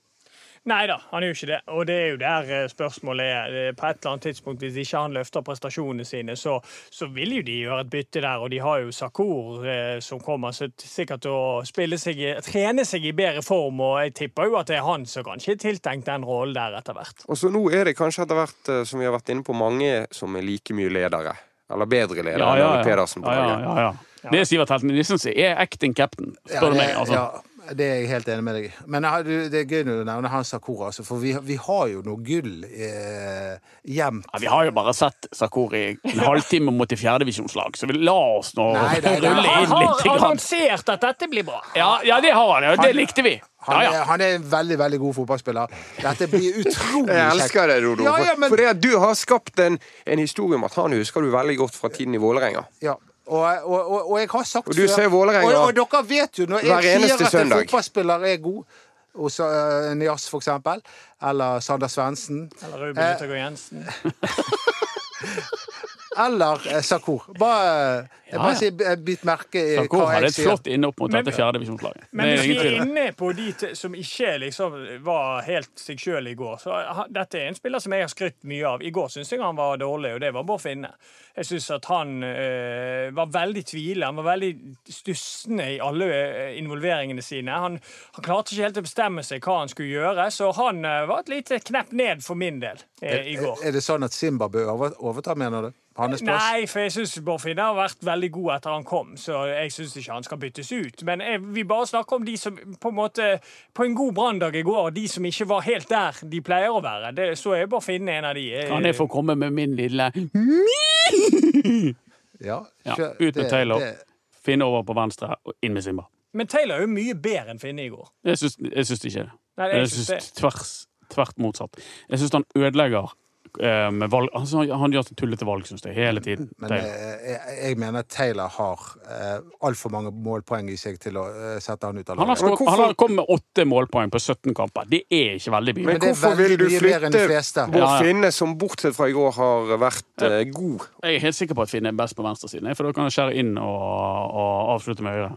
Nei da, han er jo ikke det. Og det er jo der eh, spørsmålet er. Er På et eller annet tidspunkt, hvis ikke han løfter prestasjonene sine, så, så vil jo de gjøre et bytte der. Og de har jo Sakur eh, som kommer så sikkert til å spille seg, i- trene seg i bedre form. Og jeg tipper jo at det er han som kanskje er tiltenkt den rollen der etter hvert. Og så nå er det kanskje etter hvert, eh, som vi har vært inne på, mange som er like mye ledere. Eller bedre ledere enn Pedersen på ja, ja, ja, ja. Det er Sivert Helten Nissen som er acting captain, spør du meg. Altså. Det er jeg helt enig med deg i. Men jeg har- du- det er gøy når du nevner han Sakura, altså, for vi, vi har jo noe gull eh, gjemt. Ja, vi har jo bare sett Sakori en halvtime mot et fjerdedivisjonslag, så vi la oss nå Nei, nei, nei. rulle Han inn har Han har annonsert at dette blir bra. Ja, ja, det har han. Ja. Det likte vi. Han, Ja, ja. Er, han er en veldig veldig god fotballspiller. Dette blir utrolig kjekt. Jeg elsker det, Dodo. Ja, ja, men, For det at du har skapt en, en historie om at han husker du veldig godt fra tiden i Vålerenga. ja. Og, og, og, og jeg har sagt Og du ser Vålerenga og, dere vet jo, når jeg sier at en søndag. fotballspiller er god hos uh, Nias, for eksempel, eller Sander Svendsen, Eller Ruben Eh, Yttergård Jensen. eller eh, Sakur Bare, eh, jeg bare Ja, ja. sier, eh, bit merke i Sakori hva hadde jeg et sier. flott innhopp mot Men- dette fjerdedivisjonslaget. Men er hvis vi er inne på de t- som ikke liksom var helt seg sjøl i går, så ha- dette er en spiller som jeg har skrytt mye av. I går syns jeg han var dårlig, og det var Bård Finne. Jeg syns at han øh, var veldig tvilende. Han var veldig stussende i alle involveringene sine. Han, han klarte ikke helt å bestemme seg hva han skulle gjøre, så han øh, var et lite knepp ned for min del eh, i går. Er det sånn at Simba bør over- overta, mener du? På hans plass? Nei, for jeg syns Finne har vært veldig god etter han kom, så jeg syns ikke han skal byttes ut. Men jeg, vi bare snakker om de som på en måte På en god branndag i går, de som ikke var helt der de pleier å være. Det, så er Bård Finne en av de. Kan jeg få komme med min lille Ja, Ja, ut med det- Taylor. det- Finne over på venstre og inn med Simba. Men Taylor er jo mye bedre enn Finne i går. Jeg syns, jeg syns ikke det. Nei, jeg Jeg syns tvers, tvert motsatt. Jeg syns han ødelegger med valg altså, Han gjør tullete valg, syns jeg, hele tiden. Men eh, jeg, jeg mener at Taylor har uh, altfor mange målpoeng i seg til å uh, sette han ut av Han har, laget. Han har kommet med åtte målpoeng på 17 kamper. Det er ikke veldig mye. Men Men hvorfor vil du flytte. Bård ja. Finne, som bortsett fra i går har vært uh, god? Jeg er helt sikker på at Finne er best på venstresiden, for da kan han skjære inn og, og avslutte med høyre.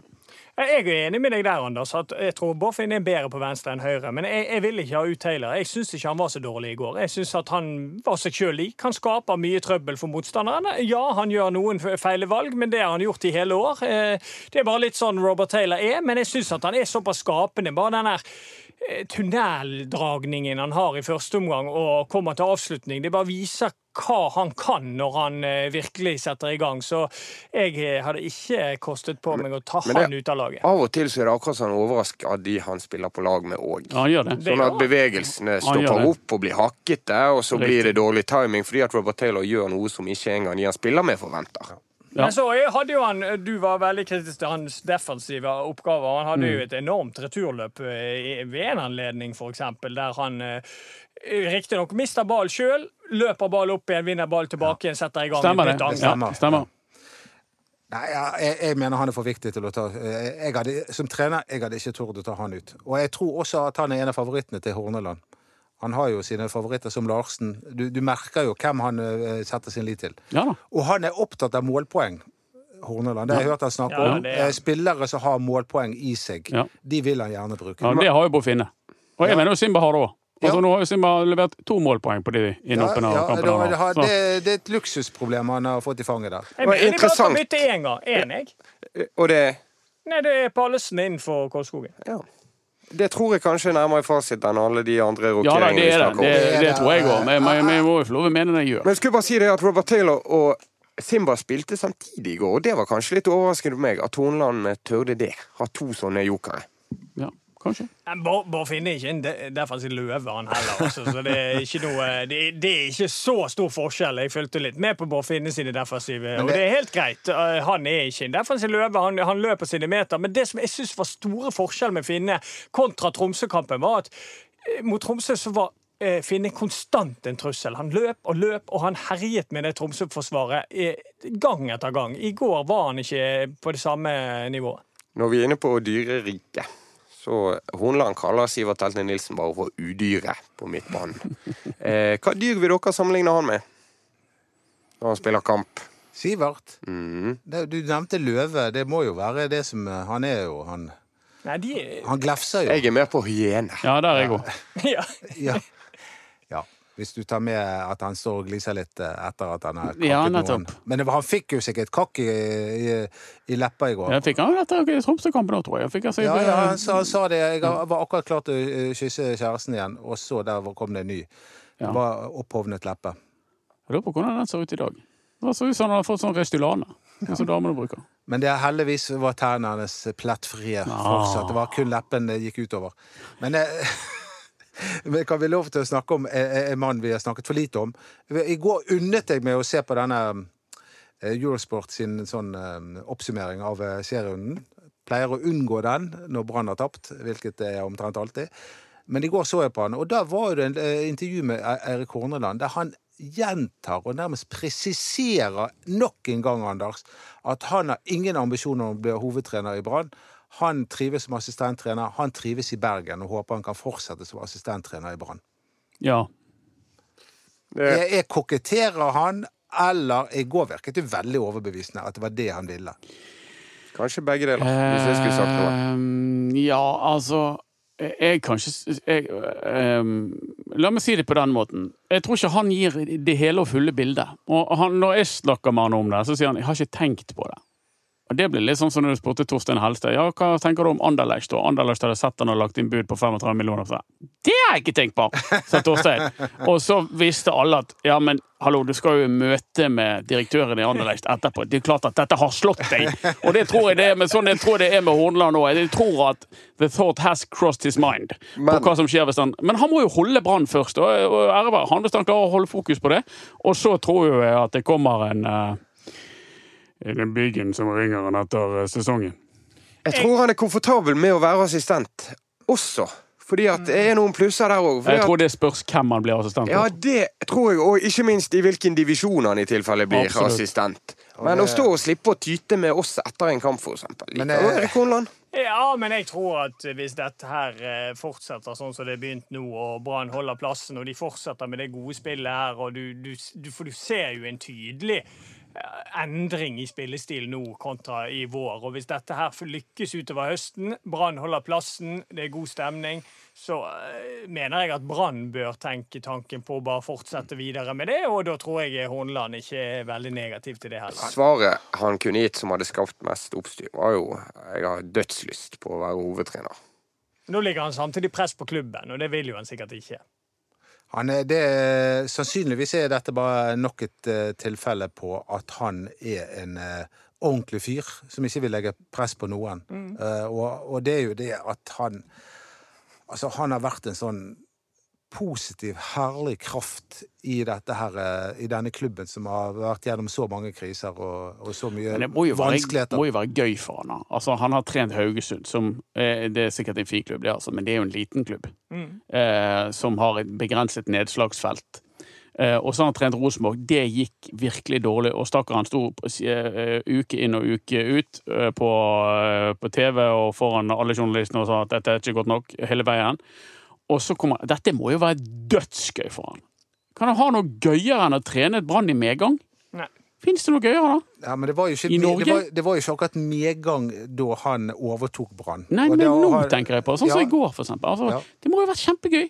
Jeg er enig med deg der, Anders. at Jeg tror Boffin er bedre på venstre enn høyre. Men jeg, jeg vil ikke ha ut Taylor. Jeg syns ikke han var så dårlig i går. Jeg syns at han var seg sjøl lik. Han skaper mye trøbbel for motstanderne. Ja, han gjør noen feile valg, men det har han gjort i hele år. Eh, Det er bare litt sånn Robert Taylor er, men jeg syns at han er såpass skapende. Bare den der tunneldragningen han har i første omgang og kommer til avslutning, det bare viser hva han kan når han eh, virkelig setter i gang. Så jeg eh, hadde ikke kostet på meg å ta men det- han ut av laget. Av og til så er det akkurat sånn overrasker av de han spiller på lag med òg. Ja, han det. Det Sånn at bevegelsene stopper opp og blir hakkete, og så blir det dårlig timing fordi at Robert Taylor gjør noe som ikke engang de han spiller med, forventer. Ja. Men så hadde jo han, Du var veldig kritisk til hans defensive oppgaver. Han hadde Mm. jo et enormt returløp eh, ved en anledning, f.eks., der han eh, riktignok mister ball sjøl, løper ball opp igjen, vinner ball tilbake igjen, setter i gang Stemmer et nytt angrep. stemmer. Nei, jeg, jeg mener han er for viktig til å ta eh, jeg hadde, Som trener jeg hadde ikke tort å ta han ut. Og jeg tror også at han er en av favorittene til Horneland. Han har jo sine favoritter som Larsen. Du, du merker jo hvem han uh, setter sin lit til. Ja da. Og han er opptatt av målpoeng. Horneland, Det har jeg hørt han snakke Ja, om. er. Eh, Spillere som har målpoeng i seg, Ja. de vil han gjerne bruke. Ja, det har jo Bård Finne. Og jeg mener jo Simba har det òg. Altså, Ja. Nå har jo Simba levert to målpoeng på de innhoppene Ja, ja, kampene. det, det, har. det, det er et luksusproblem han har fått i fanget der. Jeg mener bare å bytte én gang. Én, jeg. Og det Nei, det er Pallesen innenfor Kolskogen. ja. Det tror jeg kanskje er nærmere fasit enn alle de andre Ja da, rokeringene det vi er det. om. Det, det tror jeg òg. Jeg må jo få lov å mene det jeg gjør. Men jeg skulle bare si det at Robert Taylor og Simba spilte samtidig i går, og det var kanskje litt overraskende for meg at Horneland tørde det. Ha to sånne jokere. Ja, kanskje. Bård Finne er ikke en derfor defensiv løve, han heller. Også, så det er, ikke noe, det, det er ikke så stor forskjell. Jeg fulgte litt med på Bård Finne sine defensive, og det- det er helt greit. Uh, Han er ikke en defensiv løve, han, han løper sine meter. Men det som jeg syns var store forskjell med Finne kontra Tromsø-kampen, var at eh, mot Tromsø så var eh, Finne konstant en trussel. Han løp og løp, og han herjet med det Tromsø-forsvaret eh, gang etter gang. I går var han ikke på det samme nivået. Når vi er inne på dyreriket, så Horneland kaller Sivert Heltne Nilsen bare for udyret på midtbanen. Eh, hva dyr vil dere sammenligne han med når han spiller kamp? Sivert, Mm. det, du nevnte løve. Det må jo være det som eh, Han er jo Han, Nei, de han glefser jo. Jeg er mer på hyene. Ja, der er jeg òg. ja. Ja. Hvis du tar med at han står og gliser litt eh, etter at han har kakket Ja, noen. Men det var, han fikk jo sikkert kakk i, i, i leppa i går. Ja, fikk han jo etter Tromsø-kampen òg, tror jeg. Fikk, altså, Ja, ja, han sa, sa det. Jeg var akkurat klar til å eh, kysse kjæresten igjen, og så der kom det en ny. Det var opphovnet leppe. Jeg lurer på hvordan den ser ut i dag. Det så ut som han hadde fått sånn Restylane, som damene bruker. Men det heldigvis var tærne hennes plettfrie fortsatt. Det var kun leppen det gikk utover. Men eh, Men kan vi lov til å snakke om eh, en mann vi har snakket for lite om? I går unnet jeg meg å se på denne eh, Eurosport sin sånn eh, oppsummering av eh, serierunden. Pleier å unngå den når Brann har tapt, hvilket det er omtrent alltid. Men i går så jeg på han, og da var det en eh, intervju med E- Eirik Horneland der han gjentar og nærmest presiserer nok en gang, Anders, at han har ingen ambisjoner om å bli hovedtrener i Brann. Han trives som assistenttrener, han trives i Bergen og håper han kan fortsette som assistenttrener i Brann. Ja. Det, Jeg, jeg koketterer han, eller I går virket det veldig overbevisende at det var det han ville. kanskje begge deler, hvis jeg skulle sagt noe. Ehm, ja, altså Jeg kan ikke jeg, um, La meg si det på den måten. Jeg tror ikke han gir det hele og fulle bildet. Og han, når jeg snakker med han om det, så sier han 'jeg har ikke tenkt på det'. Og Det blir litt sånn som når du spurte Torstein Helstad ja, hva tenker du om Anderlecht. Og Anderlecht hadde sett han og lagt inn bud på 35 millioner. Så, det har jeg ikke tenkt på! sa Torstein. Og så visste alle at ja, men hallo, du skal jo møte med direktøren i Anderlecht etterpå. Det er klart at dette har slått deg! Og det tror jeg det er men sånn jeg tror det er med Horneland òg. Jeg tror at the thought has crossed his mind på Men- hva som skjer hvis han Men han må jo holde Brann først, og, og ære være han hvis han klarer å holde fokus på det. Og så tror jeg at det kommer en uh, den byggen som ringer han etter eh, sesongen. Jeg tror han er komfortabel med å være assistent også. Fordi at det er noen plusser der òg. Jeg tror det spørs hvem han blir assistent for. Ja, det tror jeg, og ikke minst i hvilken divisjon han i tilfelle blir Absolutt. assistent. Men å stå og slippe å tyte med oss etter en kamp, eksempel. Men? Ja, men jeg tror at hvis dette her eh, fortsetter sånn som det er begynt nå, og Brann holder plassen, og de fortsetter med det gode spillet her, og du, du, du, for du ser jo en tydelig endring i spillestil nå kontra i vår. Og hvis dette her lykkes utover høsten, Brann holder plassen, det er god stemning, så eh, mener jeg at Brann bør tenke tanken på å bare fortsette videre med det, og da tror jeg Horneland ikke er veldig negativ til det heller. Svaret han kunne gitt som hadde skapt mest oppstyr, var jo jeg har dødslyst på å være hovedtrener. Nå ligger han samtidig press på klubben, og det vil jo han sikkert ikke. Han er, det, sannsynligvis er dette bare nok et eh, tilfelle på at han er en eh, ordentlig fyr som ikke vil legge press på noen. Eh, og, og det er jo det at han Altså, han har vært en sånn positiv, herlig kraft i dette her, eh, i denne klubben som har vært gjennom så mange kriser og, og så mye Men det må jo, være, vanskeligheter. må jo være gøy for han. Altså, han har trent Haugesund, som eh, det er sikkert en fin klubb, det, altså, men det er jo en liten klubb. Eh, som har et begrenset nedslagsfelt. Eh, og så har han trent Rosenborg. Det gikk virkelig dårlig. Og stakkar han sto uke inn og uke ut på, på TV og foran alle journalistene og sa at dette er ikke godt nok hele veien. Og så kommer Dette må jo være dødsgøy for han. Kan han ha noe gøyere enn å trene et Brann i medgang? Nei. Fins det noe gøyere, da? Ja, men det var jo ikke, I Norge? Det var, det var jo ikke akkurat medgang da han overtok Brann. Nei, men nå har- tenker jeg på. Sånn som Ja. i går, for eksempel. Altså, Ja. Det må jo ha vært kjempegøy.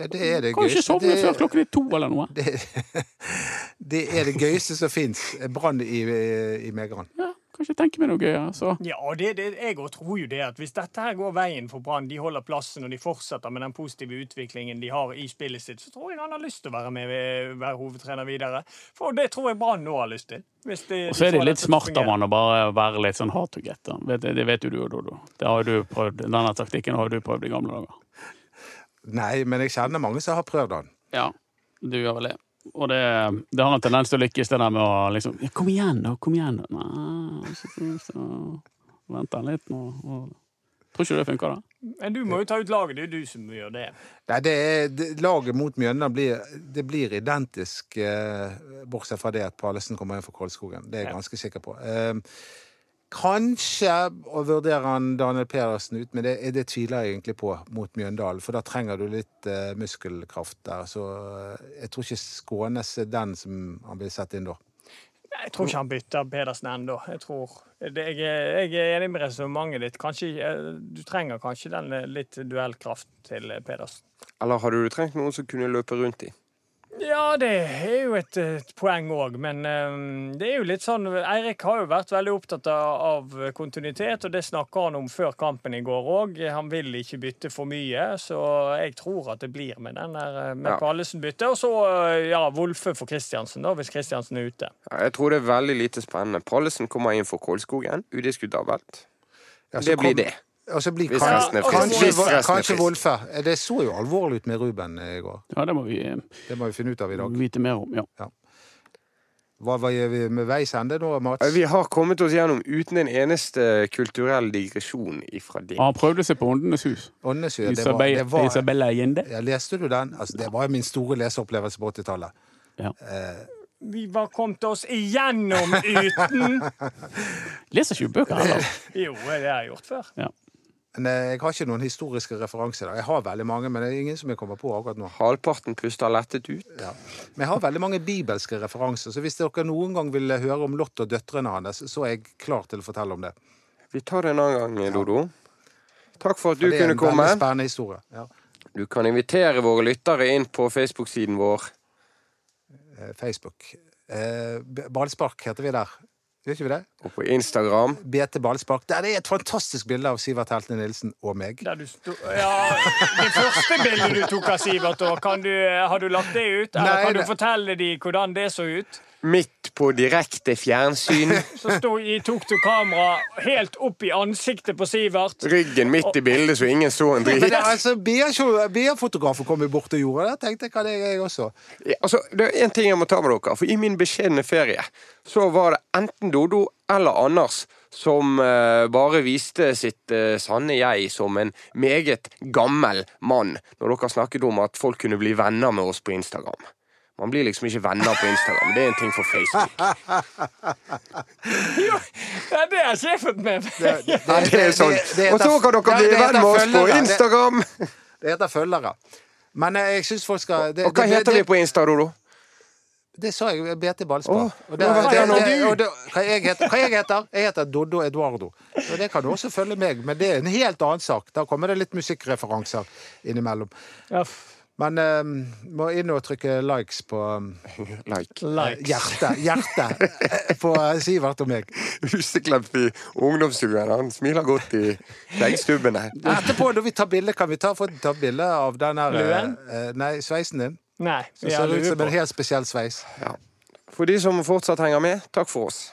Ja, det er det Kan jo ikke gøyeste. sovne Det- før klokken er to eller noe. Det, det er det gøyeste som fins. Brann i, i medgang. Ja, kan ikke tenke meg noe gøyere. Så. Ja, og det, det, jeg òg tror jo det at hvis dette her går veien for Brann, de holder plassen og de fortsetter med den positive utviklingen de har i spillet sitt, så tror jeg han har lyst til å være med ved, være hovedtrener videre. For det tror jeg Brann nå har lyst til. Hvis de, Og så er det litt smart av han å bare være litt sånn hard to get. Det vet jo du, Dodo. Det du prøvd. Denne taktikken har du prøvd i gamle dager. Nei, men jeg kjenner mange som har prøvd den. Ja, du gjør vel det. Og det, det har en tendens til å lykkes, det der med å liksom ja, Kom igjen, da! Kom igjen! Nei, så, så, så. Vent da litt nå. Og... Tror ikke det funker, da. Men du må jo ta ut laget. Det er jo du som gjør det. Nei, det er, det, Laget mot Mjøndalen blir, det blir identisk, eh, bortsett fra det at Pallesen kommer inn for Koldskogen. Det er jeg Ja. ganske sikker på. Eh, kanskje å vurdere han Daniel Pedersen ut, men det, det tviler jeg egentlig på mot Mjøndalen. For da trenger du litt uh, muskelkraft der. Så eh, jeg tror ikke Skånes er den som han vil sette inn da. Jeg tror ikke han bytter Pedersen ennå. Jeg, tror, jeg, er- jeg er enig med resonnementet ditt. Kanskje, eh, du trenger kanskje den litt duellkraft til Pedersen. Eller hadde du trengt noen som kunne løpe rundt i? Ja, det er jo et, et poeng òg, men um, det er jo litt sånn Eirik har jo vært veldig opptatt av, av kontinuitet, og det snakker han om før kampen i går òg. Han vil ikke bytte for mye, så jeg tror at det blir med den der eh, med Ja. Pallesen-bytte. Og så eh, ja, Wolfe for Kristiansen, da, hvis Kristiansen er ute. Ja, Jeg tror det er veldig lite spennende. Pallesen kommer inn for Kolskogen. Udiskutabelt. Ja, Det blir kom- det. Og bli Hvis kan- kanskje, er kanskje. Wolfe. Det så jo alvorlig ut med Ruben i går. Ja, det må vi eh, Det må vi finne ut av i dag. vite mer om. ja. Hva, hva gjør vi med veis ende nå, Mats? Vi har kommet oss gjennom uten en eneste kulturell digresjon ifra det. Han prøvde seg på Åndenes hus. Åndesjø, det var, det var, Isabella Allende. ja, Leste du den? Altså, det var min store leseopplevelse på 80-tallet. Ja. Vi var kommet oss igjennom uten. Leser ikke bøker heller. Jo, det har jeg gjort før. Ja. Men eh, jeg har ikke noen historiske referanser. Jeg har veldig mange, men det er ingen som jeg kommer på akkurat nå. Halvparten puster lettet ut. Ja. Men jeg har veldig mange bibelske referanser, så hvis dere noen gang vil høre om Lot og døtrene hans, så er jeg klar til å fortelle om det. Vi tar det en annen gang, Dodo. Takk for at du For komme det er en veldig spennende historie. Ja. Du kan invitere våre lyttere inn på Facebook-siden vår. Eh, Facebook. Eh, ballspark heter vi der. Gjør ikke vi det? Og på Instagram. BT Ballspark. Der er et fantastisk bilde av Sivert Heltene Nilsen og meg. Der du sto ja, Det første bildet du tok av Sivert, da, kan du, har du lagt det ut? Eller Nei, kan du det- fortelle dem hvordan det så ut? Midt på direkte fjernsyn. Så stod, i- tok du kamera helt opp i ansiktet på Sivert. Ryggen midt i bildet, så ingen så en drit. altså, BA-fotografen kom bort og gjorde det. tenkte jeg, hva det er jeg også. Ja, Altså, det er en ting jeg må ta med dere. For i min beskjedne ferie så var det enten Dodo eller Anders som uh, bare viste sitt uh, sanne jeg som en meget gammel mann når dere snakket om at folk kunne bli venner med oss på Instagram. Man blir liksom ikke venner på Instagram. Det er en ting for Facebook. Ja, det har ikke jeg fått med meg. Det, det, Ja, det er sånn. det Og så kan dere bli venn med oss på. Instagram! Det, det heter følgere. Men eh, jeg syns folk skal det, Og hva det- heter det, vi på Insta, Dodo? Det sa jeg. BT Ballspark. Oh, det, hva det, det, det, hva, jeg heter, hva jeg heter? Jeg heter Doddo Eduardo. Og det kan du også følge meg, men det er en helt annen sak. Da kommer det litt musikkreferanser innimellom. Ja, Men eh, må inn og trykke likes på Like. likes. hjertet. Hjertet eh, på Sivert og meg. Huseklemt i ungdomsstuen. Han smiler godt i skjeggstubbene. Etterpå, når vi tar bilde, kan vi ta, få ta bilde av den her eh, eh, Nei, sveisen din. Nei. Som ser ut som en helt spesiell sveis. Ja. For de som fortsatt henger med, takk for oss.